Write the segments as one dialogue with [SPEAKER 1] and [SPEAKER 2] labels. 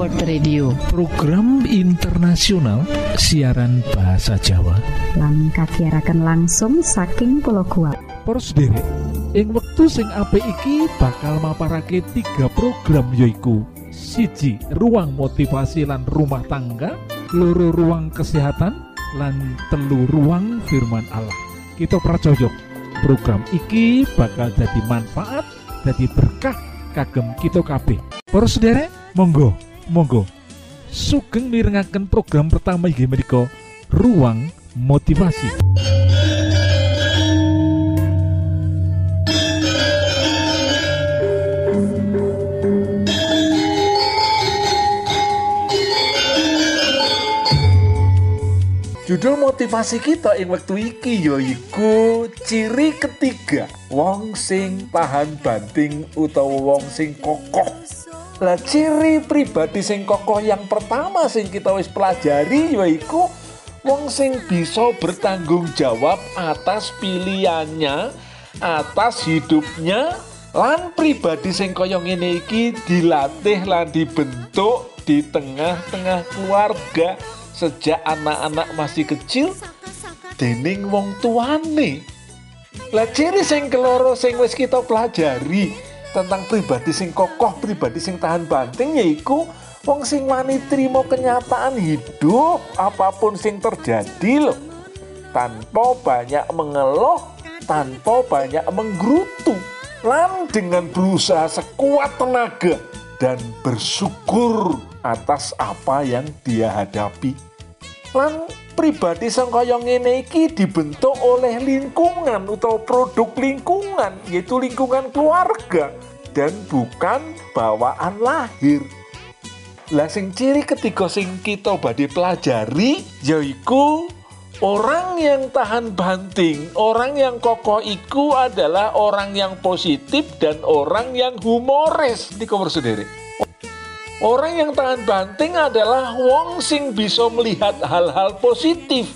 [SPEAKER 1] World Radio.
[SPEAKER 2] Program internasional siaran bahasa Jawa.
[SPEAKER 3] Lan kagiaraken langsung saking pulau kuat
[SPEAKER 2] Poros derek ing wektu sing apik iki bakal maparake tiga program yoiku siji ruang motivasi lan rumah tangga. Loro ruang kesehatan. Lan telu ruang firman Allah. Kita pracojok program iki bakal jadi manfaat jadi berkah kagem kita kabeh. Poros derek monggo monggo sugeng mirengaken program pertama inggih menika ruang motivasi
[SPEAKER 4] Judul motivasi kita ing waktu iki yaiku ciri ketiga wong sing tahan banting utawa wong sing kokoh. Lah ciri pribadi sing kokoh yang pertama sing kita wis pelajari yaiku wong sing bisa bertanggung jawab atas pilihannya, atas hidupnya lan pribadi sing kaya ngene iki dilatih lan dibentuk di tengah-tengah keluarga sejak anak-anak masih kecil dening wong tuane. Lah ciri sing keloro sing wis kita pelajari tentang pribadi sing kokoh, pribadi sing tahan banting yaiku wong sing wani trimo kenyataan hidup apa pun sing terjadi loh. Tanpa banyak mengeluh, tanpa banyak menggerutu. Lan dengan berusaha sekuat tenaga dan bersyukur atas apa yang dia hadapi lan pribadi sing kaya ngene iki dibentuk oleh lingkungan atau produk lingkungan yaitu lingkungan keluarga dan bukan bawaan lahir lah sing ciri ketiga sing kita badhe pelajari yaiku Orang yang tahan banting, orang yang kokoh iku adalah orang yang positif dan orang yang humoris. Ini kau sendiri. Orang yang tahan banting adalah wong sing bisa melihat hal-hal positif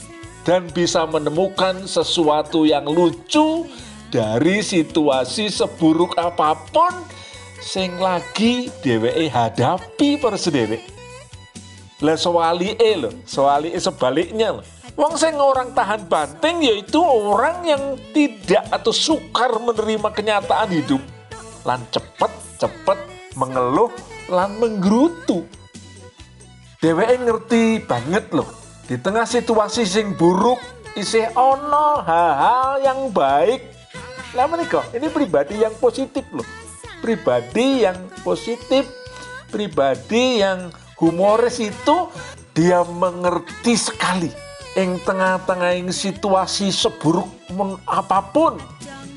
[SPEAKER 4] dan bisa menemukan sesuatu yang lucu dari situasi seburuk apa pun sing lagi dheweke hadapi persendiri. Lah soali e lo, soali e sebaliknya lo. Wong sing orang tahan banting yaitu orang yang tidak atau sukar menerima kenyataan hidup. Lan cepet cepet mengeluh lan menggerutu. Dheweke ngerti banget loh, di tengah situasi sing buruk isih ono hal-hal yang baik. Lah menika, ini pribadi yang positif loh. Pribadi yang positif, pribadi yang humoris itu dia mengerti sekali ing tengah-tengah ing situasi seburuk apa pun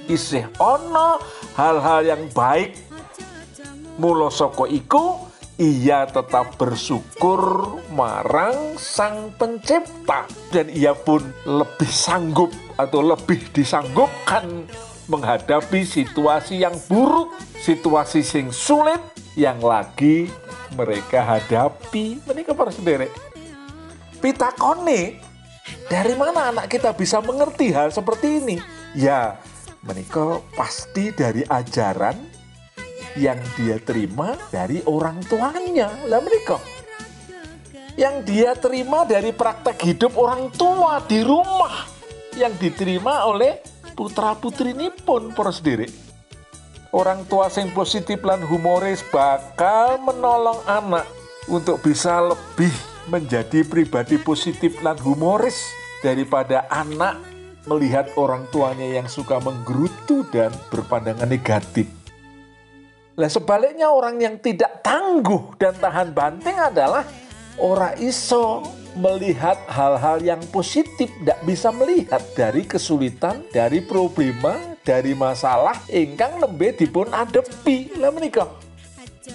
[SPEAKER 4] isih ono hal-hal yang baik Mula saka iku ia tetap bersyukur marang sang pencipta dan ia pun lebih sanggup atau lebih disanggupkan menghadapi situasi yang buruk, situasi sing sulit yang lagi mereka hadapi. Mereka para sendiri. Pitakone, dari mana anak kita bisa mengerti hal seperti ini? Ya, mereka pasti dari ajaran yang dia terima dari orang tuanya. Lah mereka yang dia terima dari praktek hidup orang tua di rumah. Yang diterima oleh putra putri ini pun poros sendiri orang tua sing positif lan humoris bakal menolong anak untuk bisa lebih menjadi pribadi positif lan humoris daripada anak melihat orang tuanya yang suka menggerutu dan berpandangan negatif lah sebaliknya orang yang tidak tangguh dan tahan banting adalah orang iso melihat hal-hal yang positif, tidak bisa melihat dari kesulitan, dari problema, dari masalah ingkang nembe dipun adepi. Lah menikah.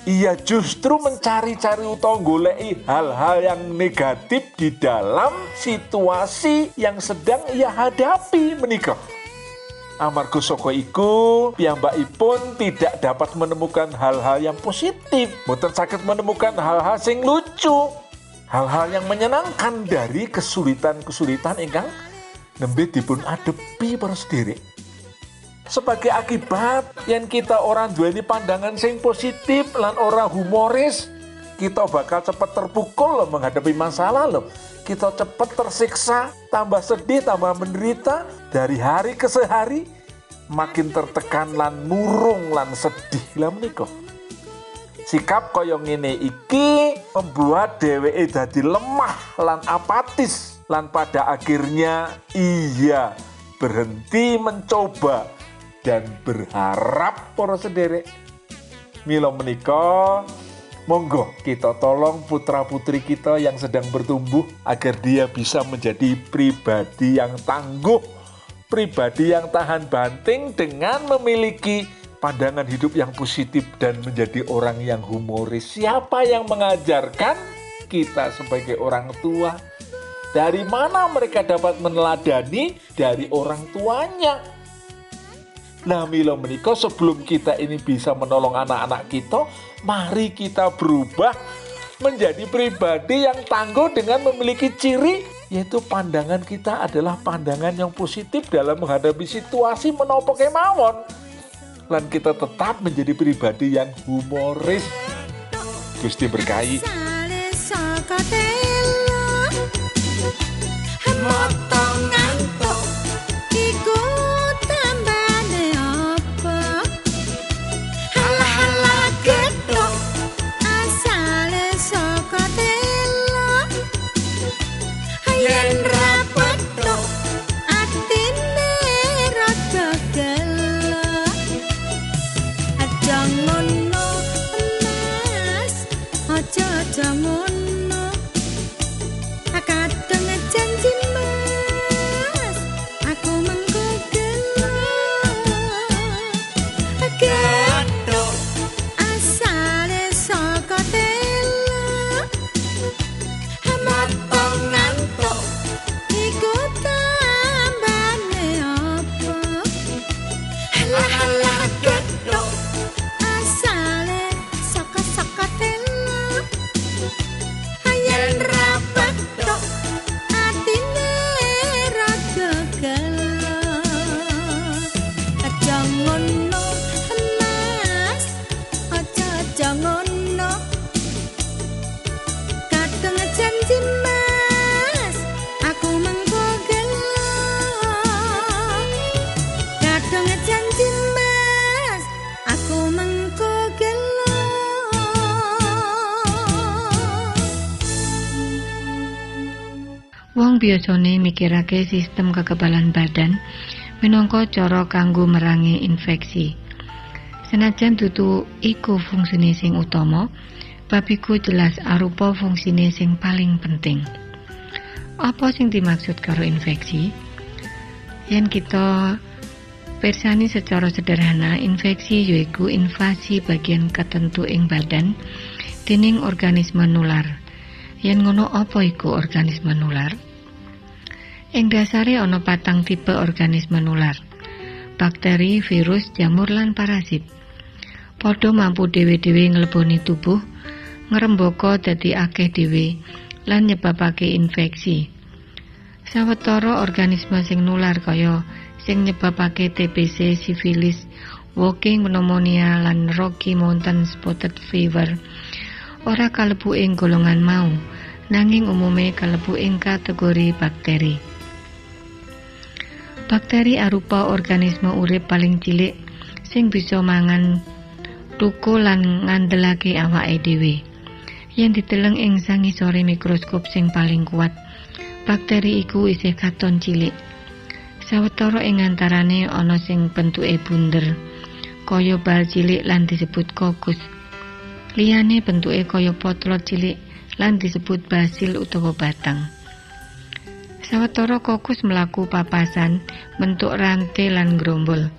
[SPEAKER 4] Ia justru mencari-cari utawa goleki hal-hal yang negatif di dalam situasi yang sedang ia hadapi menikah. Amargo soko iku piyambakipun tidak dapat menemukan hal-hal yang positif. Boten sakit menemukan hal-hal sing lucu. Hal-hal yang menyenangkan dari kesulitan-kesulitan ingkang nembe dipun adepi para sendiri. Sebagai akibat yang kita orang dua ini pandangan sing positif lan orang humoris,
[SPEAKER 5] kita bakal cepat terpukul loh menghadapi masalah loh. Kita cepat tersiksa, tambah sedih, tambah menderita. Dari hari ke sehari, makin tertekan lan murung lan sedih. Lah menikah. Sikap koyong ini iki membuat dheweke dadi lemah lan apatis lan pada akhirnya iya berhenti mencoba dan berharap para sederek. Milo menikah Monggo kita tolong putra-putri kita yang sedang bertumbuh agar dia bisa menjadi pribadi yang tangguh, pribadi yang tahan banting dengan memiliki pandangan hidup yang positif dan menjadi orang yang humoris. Siapa yang mengajarkan kita sebagai orang tua? Dari mana mereka dapat meneladani dari orang tuanya? Nah Milo menikah sebelum kita ini bisa menolong anak-anak kita, mari kita berubah menjadi pribadi yang tangguh dengan memiliki ciri yaitu pandangan kita adalah pandangan yang positif dalam menghadapi situasi menopo kemawon. Dan kita tetap menjadi pribadi yang humoris. Gusti berkahi.
[SPEAKER 6] Biasane mikirake sistem kekebalan badan minangka cara kanggo merangi infeksi. Senajan dudu iku fungsine sing utama, babiku jelas arupa fungsine sing paling penting. Apa sing dimaksud karo infeksi? Yen kita persani secara sederhana, infeksi yaiku invasi bagian ketentu ing badan dening organisme nular. Yen ngono apa iku organisme nular? Ing dasare ana patang tipe organisme nular. Bakteri, virus, jamur lan parasit. Padha mampu dhewe-dhewe ngleboni tubuh, ngrembaka dadi akeh dhewe lan nyebabake infeksi. Sawetara organisme sing nular kaya sing nyebabake TBC, sifilis, walking pneumonia lan Rocky Mountain spotted fever ora kalebu ing golongan mau nanging umume kalebu ing kategori bakteri. Bakteri arupa organisme urip paling cilik sing bisa mangan tuku lan ngandelake awake dhewe. Yen diteleng ing sangisore mikroskop sing paling kuat, bakteri iku isih katon cilik. Sawetara ing antarane ana sing bentuke bunder, kaya bal cilik lan disebut kokus. Liyane bentuke kaya potlot cilik lan disebut basil utawa batang. Sawetara kokus mlaku papasan bentuk rantai lan grombol.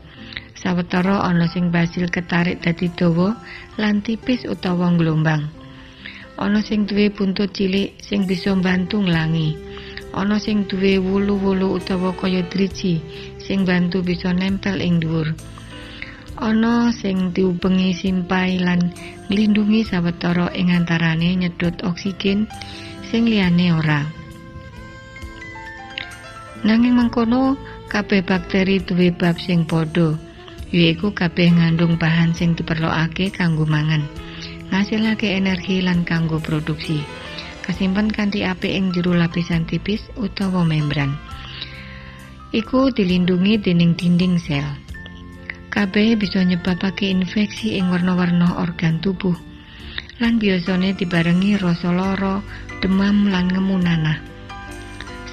[SPEAKER 6] Sawetara ana sing basil ketarik dadi dawa lan tipis utawa gelombang. Ana sing duwe buntut cilik sing bisa bantu nglangi. Ana sing duwe wulu-wulu utawa kaya driji sing bantu bisa nempel ing dhuwur. Ana sing diubengi simpai lan nglindungi sawetara ing antarane nyedot oksigen sing liyane ora. Nanging mengkono kabeh bakteri duwe bab sing padha, yaiku kabeh ngandung bahan sing diperlokake kanggo mangan. ngasilake energi lan kanggo produksi kasimpen kanthi apik ing jero lapisan tipis utawa membran iku dilindungi dening dinding sel kabeh bisa nyebabake infeksi ing warna-warna organ tubuh lan biasane dibarengi rasa lara demam lan ngemu nanah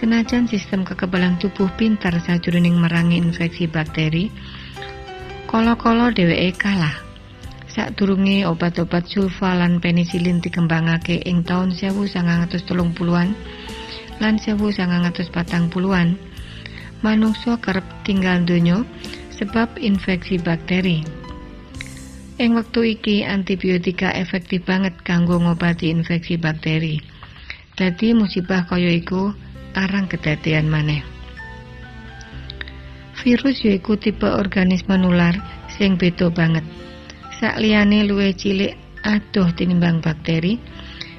[SPEAKER 6] Senajan sistem kekebalan tubuh pintar sajroning merangi infeksi bakteri, kala-kala dheweke kalah. Sadurunge obat-obat sulfa lan penisilin dikembangake ing taun 1930-an lan 1940-an, manungsa kerep tinggal donya sebab infeksi bakteri. Ing wektu iki antibiotika efektif banget kanggo ngobati infeksi bakteri. Dadi musibah kaya iku arang kedadean maneh. Virus yaiku tipe organisme nular sing beda banget. Sakliyane luwih cilik adoh tinimbang bakteri,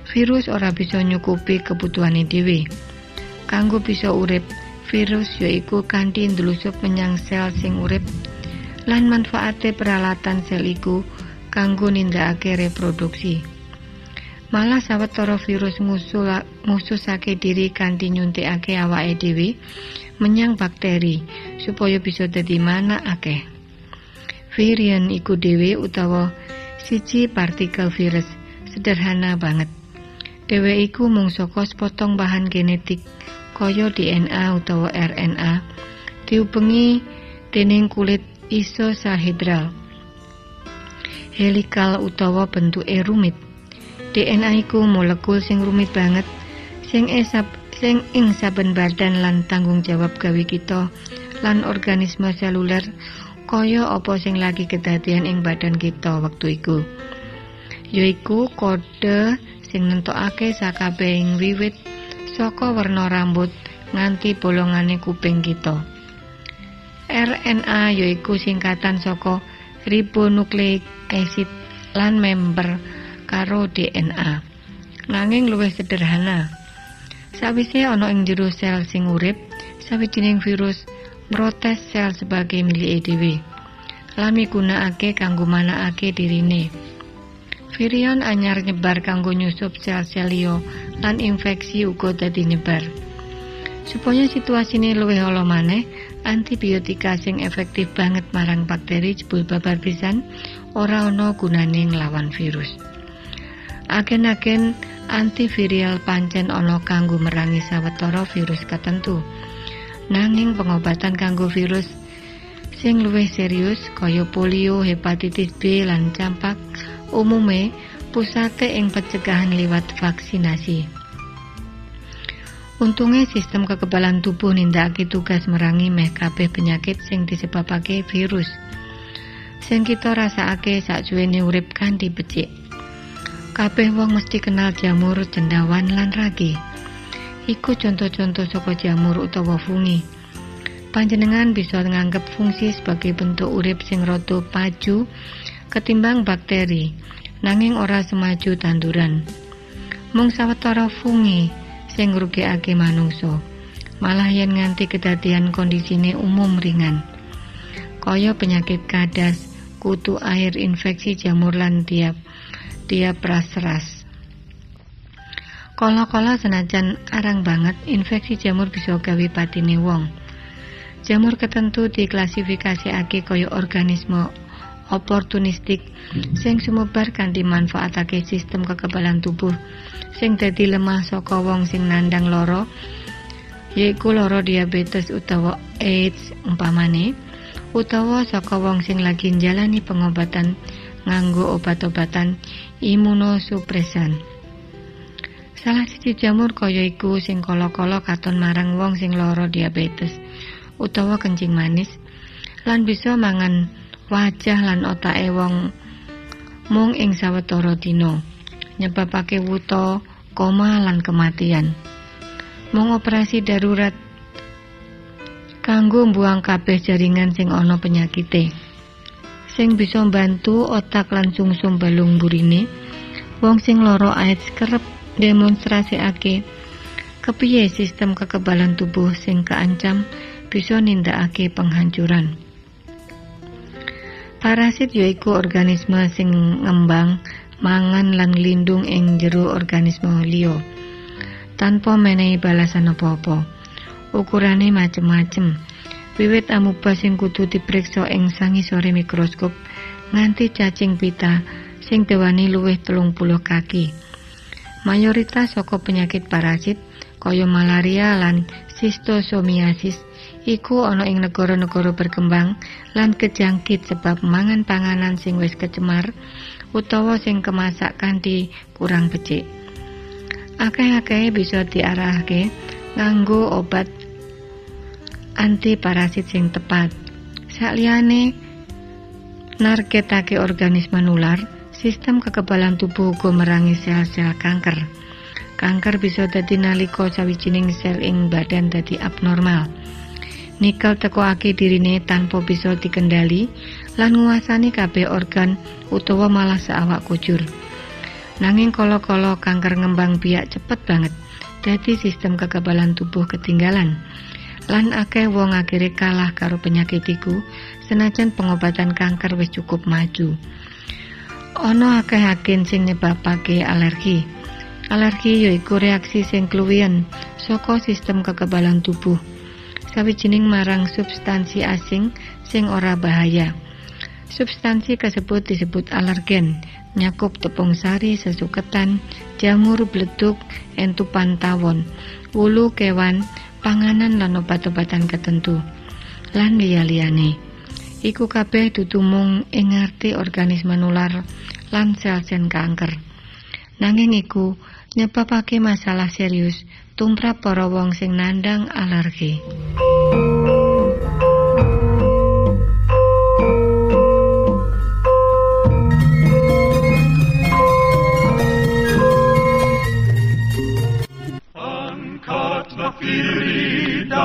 [SPEAKER 6] virus ora bisa nyukupi kebutuhane dhewe. Kanggo bisa urip, virus yaiku kanthi ndlusup menyang sel sing urip lan manfaate peralatan sel iku kanggo nindakake reproduksi. Malah sawetara virus musuh mususake diri kanthi nyuntikake awake dhewe menyang bakteri supaya bisa dadi mana akeh. Virion iku dhewe utawa siji partikel virus sederhana banget. Dhewe iku mung saka sepotong bahan genetik kaya DNA utawa RNA diubengi dening kulit isosahedral. Helikal utawa bentuke rumit. DNA iku molekul sing rumit banget sing esap sing ing saben badan lan tanggung jawab gawe kita lan organisme seluler kaya apa sing lagi kedadian ing badan kita wektu iku. Yaiku kode sing nentokake sakabehing wiwit saka werna rambut nganti bolongane kuping kita. RNA yaiku singkatan saka ribonucleic acid lan member karo DNA. Nanging luwih sederhana. Sawise ana ing jero sel sing urip, sawijining virus mrotes sel sebagai milike dhewe. Lan migunakake kanggo manakake dirine. Virion anyar nyebar kanggo nyusup sel-sel liya lan infeksi uga dadi nyebar. Supaya situasine luwih ala maneh, antibiotika sing efektif banget marang bakteri jebul babar pisan ora ana gunane nglawan virus. Agen-agen antiviral pancen ana kanggo merangi sawetara virus katentu. Nanging pengobatan kanggo virus sing luwih serius kaya polio, hepatitis B lan campak umume pusate ing pencegahan liwat vaksinasi. Untunge sistem kekebalan tubuh nindakake tugas merangi meh kabeh penyakit sing disebabake virus. Sing kita rasakake sakjuwene urip kanthi becik. Kabeh wong mesti kenal jamur cendawan lan ragi. Iku contoh-contoh saka jamur utawa fungi. Panjenengan bisa nganggep fungsi sebagai bentuk urip sing rada paju ketimbang bakteri, nanging ora semaju tanduran. Mung sawetara fungi sing ngrugikake manungsa. Malah yen nganti kedadian kondisine umum ringan. Kaya penyakit kadas, kutu air, infeksi jamur lan tiap dia prasras. Kala-kala senajan arang banget infeksi jamur bisa gawe patine wong. Jamur ketentu diklasifikasiake kaya organisme oportunistik sing sumebar kanthi manfaatake sistem kekebalan tubuh sing dadi lemah saka wong sing nandang loro yaiku loro diabetes utawa AIDS umpamane utawa saka wong sing lagi njalani pengobatan nganggo obat-obatan imunosupresan. Salah siji jamur kaya iku sing kala-kala katon marang wong sing lara diabetes utawa kencing manis lan bisa mangan wajah lan otake wong mung ing sawetara dina nyebabake wuta, koma lan kematian. Mung operasi darurat kanggo mbuang kabeh jaringan sing ana penyakite. Sing bisa mbantu otak lan sungsum balung burine wong sing lara AIDS kerep demonstrasikake kepiye sistem kekebalan tubuh sing keancam bisa nindakake penghancuran? Parasit yaiku organisme sing ngembang mangan lan lindung ing jero organisme liya tanpa menehi balasan apa-apa. Ukurane macem-macem wiwit amuba sing kudu diperiksa ing sangisore mikroskop nganti cacing pita sing dewani luwih telung puluh kaki mayoritas saka penyakit parasit kaya malaria lan sistosomiasis iku ana ing negara-negara berkembang lan kejangkit sebab mangan panganan sing wis kecemar utawa sing kemasak kanthi kurang becik. Akeh-akeh bisa diarahke nganggo obat anti parasit sing tepat. Sakliyane narketake organisme nular, sistem kekebalan tubuh uga merangi sel-sel kanker. Kanker bisa dadi nalika sawijining sel ing badan dadi abnormal. Nikel tekokake dirine tanpa bisa dikendali lan nguasani kabeh organ utawa malah seawak kujur. Nanging kala-kala kanker ngembang biak cepet banget. Dadi sistem kekebalan tubuh ketinggalan. Lan akeh wong akhire kalah karo penyakit iku senajan pengobatan kanker wis cukup maju. Ana akeh agen sing nyebabake alergi. Alergi yaiku reaksi sing kluwian saka sistem kekebalan tubuh. Sawijining marang substansi asing sing ora bahaya. Substansi kasebut disebut alergen, nyakup tepung sari, sesuketan, jamur bleduk, entupan tawon, wulu kewan, panganan lan obat-obatan ketentu. Lan liya-liyane. Iku kabeh tutumung ing ngerti organisme nular lan sel-sel kanker. Nanging iku nyebabake masalah serius tumrap para wong sing nandang alergi.
[SPEAKER 7] Angkatlah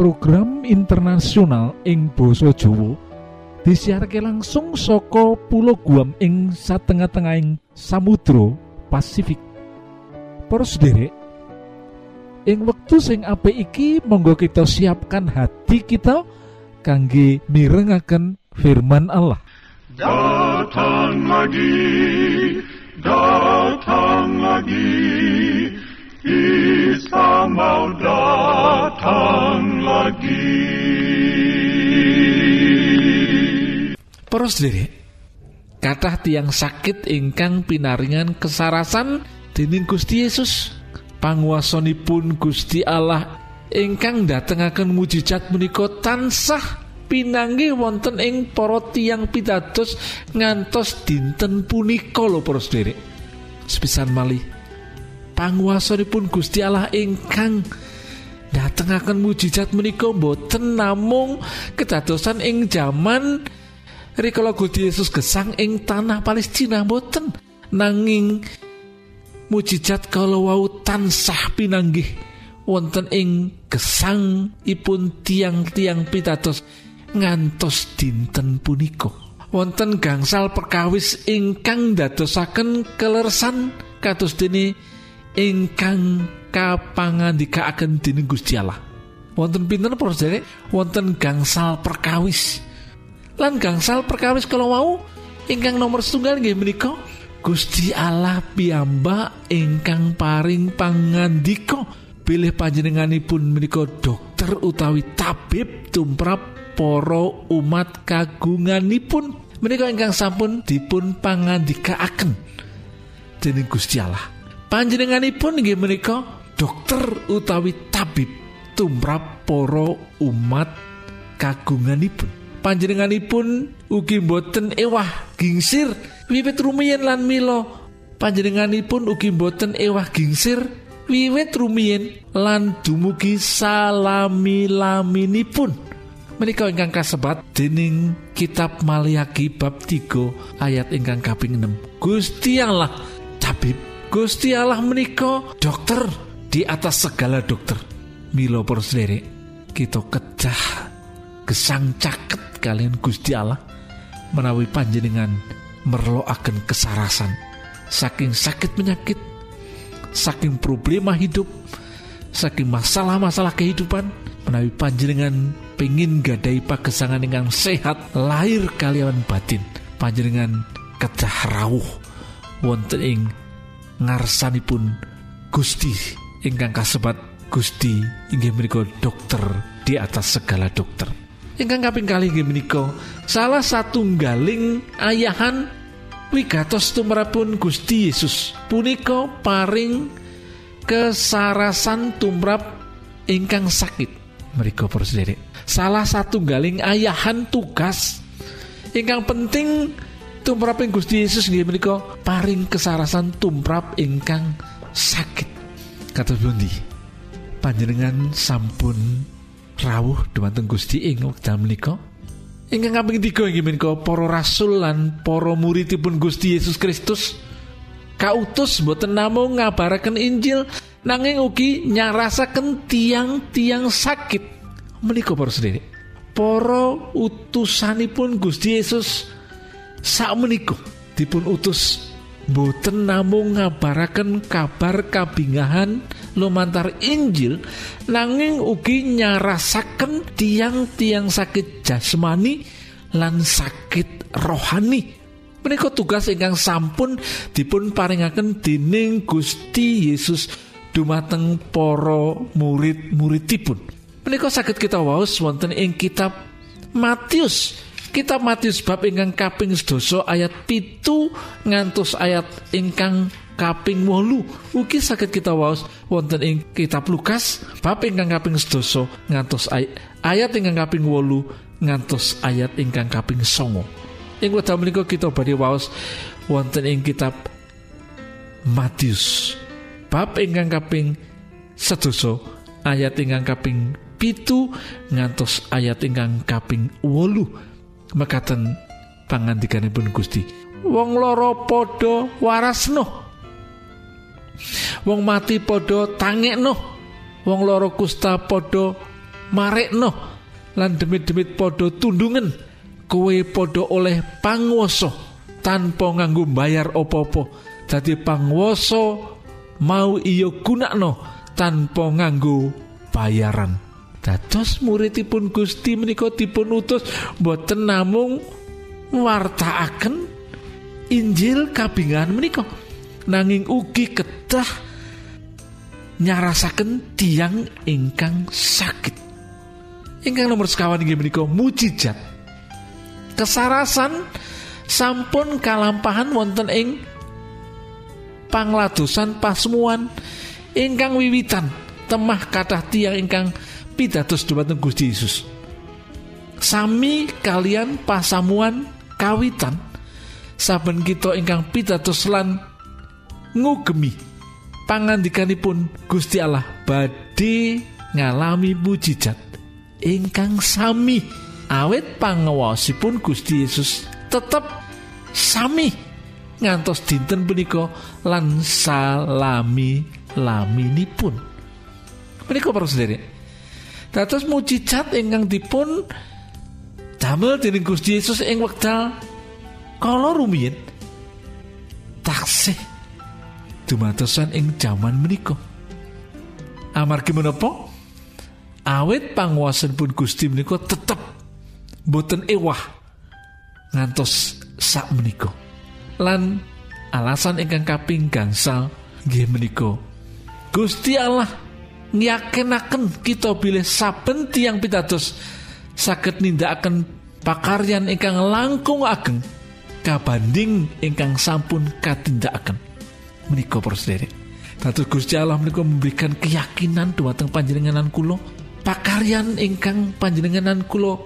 [SPEAKER 4] program internasional ing Boso Jowo disiharke langsung soko pulau Guam ing satengah-tengahing Samudro Pasifik. Poros derek ing wektu sing apik iki monggo kita siapkan hati kita kangge mirengaken firman Allah.
[SPEAKER 7] Datang lagi datang lagi Isa mau datang lagi
[SPEAKER 4] Para sendiri kathah tiang sakit ingkang pinaringan kesarasan dening Gusti Yesus. Panguasanipun Gusti Allah ingkang datengaken mujizat menika tansah pinanggi wonten ing para tiang pitados ngantos dinten punika lho para sederek sepisan malih panguasanipun Gusti Allah ingkang datengaken mujizat menika boten namung kedadosan ing jaman rikala Gusti Yesus gesang ing tanah Palestina boten nanging mujizat kalau wau tansah pinanggih wonten ing gesang ipun tiang-tiang pitados ngantos dinten punika. Wonten gangsal perkawis ingkang dadosaken kelersan kados dene ingkang kapangandikaaken dening Gusti Allah? Wonten pinten para wonten gangsal perkawis. Lan gangsal perkawis kalau wau ingkang nomor setunggal nggih menika Gusti Allah piyambak ingkang paring pangandika. Bilih panjenenganipun menika dokter utawi tabib tumrap para umat kagunganipun. Menika ingkang sampun dipun pangandikaaken dening Gusti Allah. Panjenenganipun inggih menika dokter utawi tabib tumrap para umat kagunganipun. Panjenenganipun ugi boten ewah gingsir. Wiwit rumiyin lan milo panjenenganipun ugi boten ewah gingsir. Wiwit rumiyin lan dumugi salami laminipun menika ingkang kasebat dening kitab Maliaki bab 3 ayat ingkang kaping 6 Gusti Allah tabib. Gusti Allah menika dokter di atas segala dokter Milo sendiri kita kecah gesang caket kalian Gusti Allah menawi panjenengan merloaken kesarasan. Saking sakit penyakit saking problema hidup saking masalah-masalah kehidupan menawi panjenengan pengin gadai pagesangan dengan sehat lahir kalian batin. Panjenengan kecah rawuh wonten ing ngarsanipun Gusti ingkang kasebat Gusti inggih menika dokter di atas segala dokter. Ingkang kaping kali inggih menika salah satu galing ayahan wigatos tumrapun Gusti Yesus punika paring kesarasan tumrap ingkang sakit mereka sendiri. Salah satu galing ayahan tugas ingkang penting tumraping Gusti Yesus nggih menika paring kesarasan tumrap ingkang sakit. Kata Bundi panjenengan sampun rawuh dumateng Gusti ing wekdal menika? Ingkang kaping 3 inggih menika para rasul lan para muridipun Gusti Yesus Kristus kautus boten namung ngabaraken Injil nanging ugi nyarasaken tiang-tiang sakit. Menika para sendiri para utusanipun Gusti Yesus sak menika dipun utus boten namung ngabaraken kabar kabingahan lumantar Injil nanging ugi nyarasaken tiang-tiang sakit jasmani lan sakit rohani. Menika tugas ingkang sampun dipun paringaken dening Gusti Yesus dumateng para murid-muridipun. Menika sakit kita waos wonten ing kitab Matius Kitab Matius bab ingkang kaping sedoso ayat pitu ngantos ayat ingkang kaping wolu. Ugi sakit kita waos wonten ing kitab Lukas bab ingkang kaping sedoso ngantos ay ayat ingkang kaping wolu ngantos ayat ingkang kaping songo. Ing wekdal menika kita badhe waos wonten ing kitab Matius bab ingkang kaping sedoso ayat ingkang kaping pitu ngantos ayat ingkang kaping wolu mekaten pangandikanipun Gusti. Wong loro padha warasno wong mati padha tangekno wong loro kusta padha marekno lan demit-demit padha tundungen kowe padha oleh panguwasa tanpa nganggo bayar opo-opo panguwasa mau iya gunakno tanpa nganggo bayaran dados muridipun Gusti menika dipun utus boten namung wartaaken Injil kabingan menika. Nanging ugi kedah nyarasaken tiang ingkang sakit ingkang nomor sekawan inggih menika mujizat. Kesarasan sampun kalampahan wonten ing pangladosan pasmuan ingkang wiwitan temah kathah tiang ingkang pitados dumateng Gusti Yesus. Sami kalian pasamuan kawitan. Saben kita ingkang pitados lan ngugemi pangandikanipun Gusti Allah badhe ngalami mujizat. Ingkang sami awet pangawasipun Gusti Yesus tetep sami ngantos dinten punika lan salami laminipun. Menika para sendiri Dados mujizat ingkang dipun damel dening Gusti Yesus ing wekdal kala rumiyin taksih dumatosan ing jaman menika. Amargi menapa? Awit pun Gusti menika tetep boten ewah ngantos sak menika. Lan alasan ingkang kaping gangsal nggih menika Gusti Allah ngyakenaken kita bilih saben tiang pitados saged nindakaken pakaryan ingkang langkung ageng kabanding ingkang sampun katindakaken. Menika para sederek Dados Gusti Allah menika memberikan keyakinan dumateng panjenenganan kula pakaryan ingkang panjenenganan kula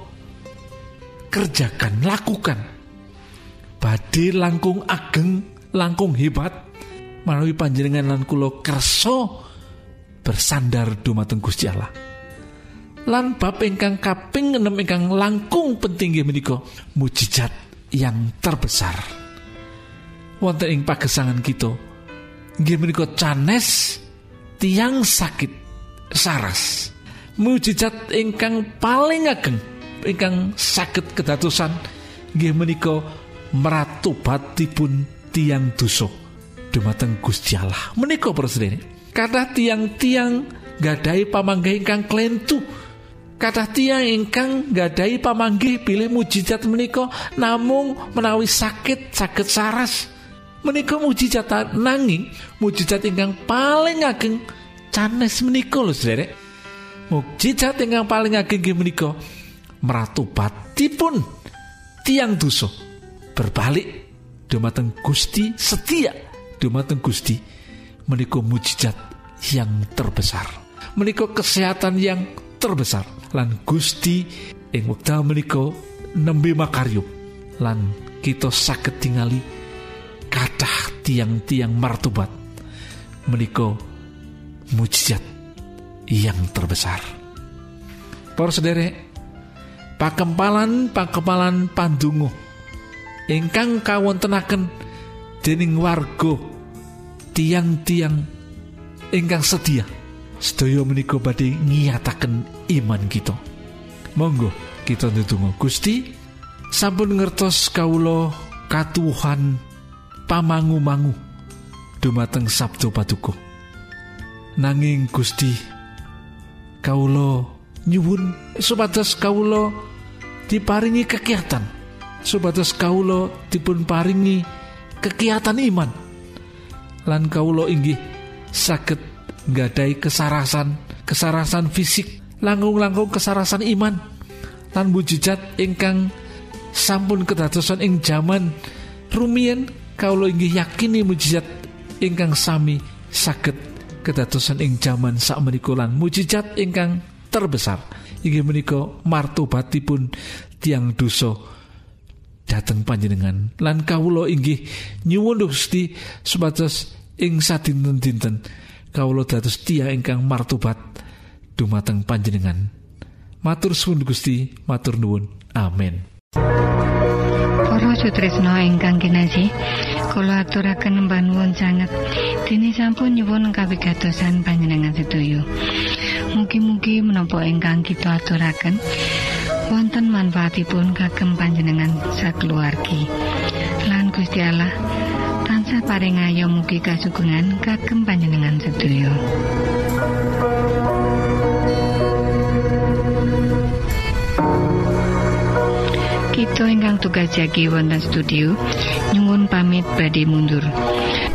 [SPEAKER 4] kerjakan lakukan. Badhe langkung ageng langkung hebat melalui panjenenganan kula kersa bersandar dumateng Gusti Allah. Lan bab ingkang kaping enam ingkang langkung penting menika mujizat yang terbesar. Wonten ing pagesangan kita nggih menika canes tiang sakit saras mujizat ingkang paling ageng ingkang sakit kedatusan nggih menika meratobatipun tiang dosa dumateng Gusti Allah menika presiden kata tiang-tiang gadai pamanggih ingkang klentu. Kata tiang ingkang gadai pamanggih pilih mujizat menika namung menawi sakit sakit saras. Menika mujizat nanging mujizat ingkang paling ageng canes menika lho sederek mujizat ingkang paling ageng menika meratobatipun tiang dosa. Berbalik dumateng Gusti setia dumateng Gusti menika mujizat yang terbesar menika kesehatan yang terbesar. Lan Gusti ing wekdal menika nembe makaryo lan kita saged tingali kathah tiang-tiang martobat menika mujizat yang terbesar. Para sederek pakempalan pakempalan pandungo ingkang kawontenaken dening warga tiang-tiang ingkang sedia sedaya menika badhe ngiyataken iman kita. Monggo kita ndedonga. Gusti sampun ngertos kawula katuhan pamangu-mangu. Dumateng sabdo patuko nanging Gusti kawula nyuwun supados kawula diparingi kegiatan supados kawula dipun paringi kegiatan iman lan kawula inggih saged gadai kesarasan kesarasan fisik langkung-langkung kesarasan iman lan mujizat ingkang sampun kedadosan ing jaman. Rumiyin kawula inggih yakini mujizat ingkang sami saged kedadosan ing jaman sak lan mujizat ingkang terbesar. Inggih menika martobatipun tiang dosa dateng panjenengan. Lan kawula inggih nyuwun Gusti supados ing sadinten-dinten kawula dados tiang ingkang martobat dumateng panjenengan. Matur suwun Gusti. Matur nuwun. Amin.
[SPEAKER 6] Para sutresna ingkang kinasih kula aturaken nuwun sanget. Dene sampun nyuwun kawigatosan panjenengan sedoyo Mugi-mugi menapa ingkang kita aturaken wonten manfaatipun kagem panjenengan sakeluargi. Lan Gusti Allah tansah paring ayo mugi kasugengan kagem panjenengan sedaya. Kita ingkang tugas jagi wonten studio nyungun pamit badhe mundur.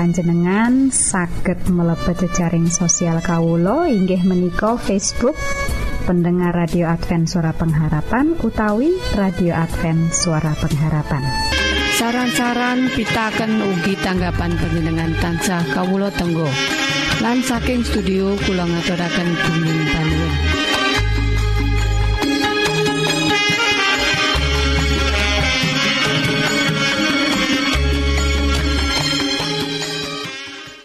[SPEAKER 3] panjenengan saged mlebet jejaring sosial Kawulo inggih menika Facebook pendengar radio Advent suara pengharapan utawi radio Advent suara pengharapan.
[SPEAKER 1] Saran-saran pitaken ugi tanggapan panjenengan tansah Kawulo Tenggo. Lan saking studio kula ngaturaken bumi panuwun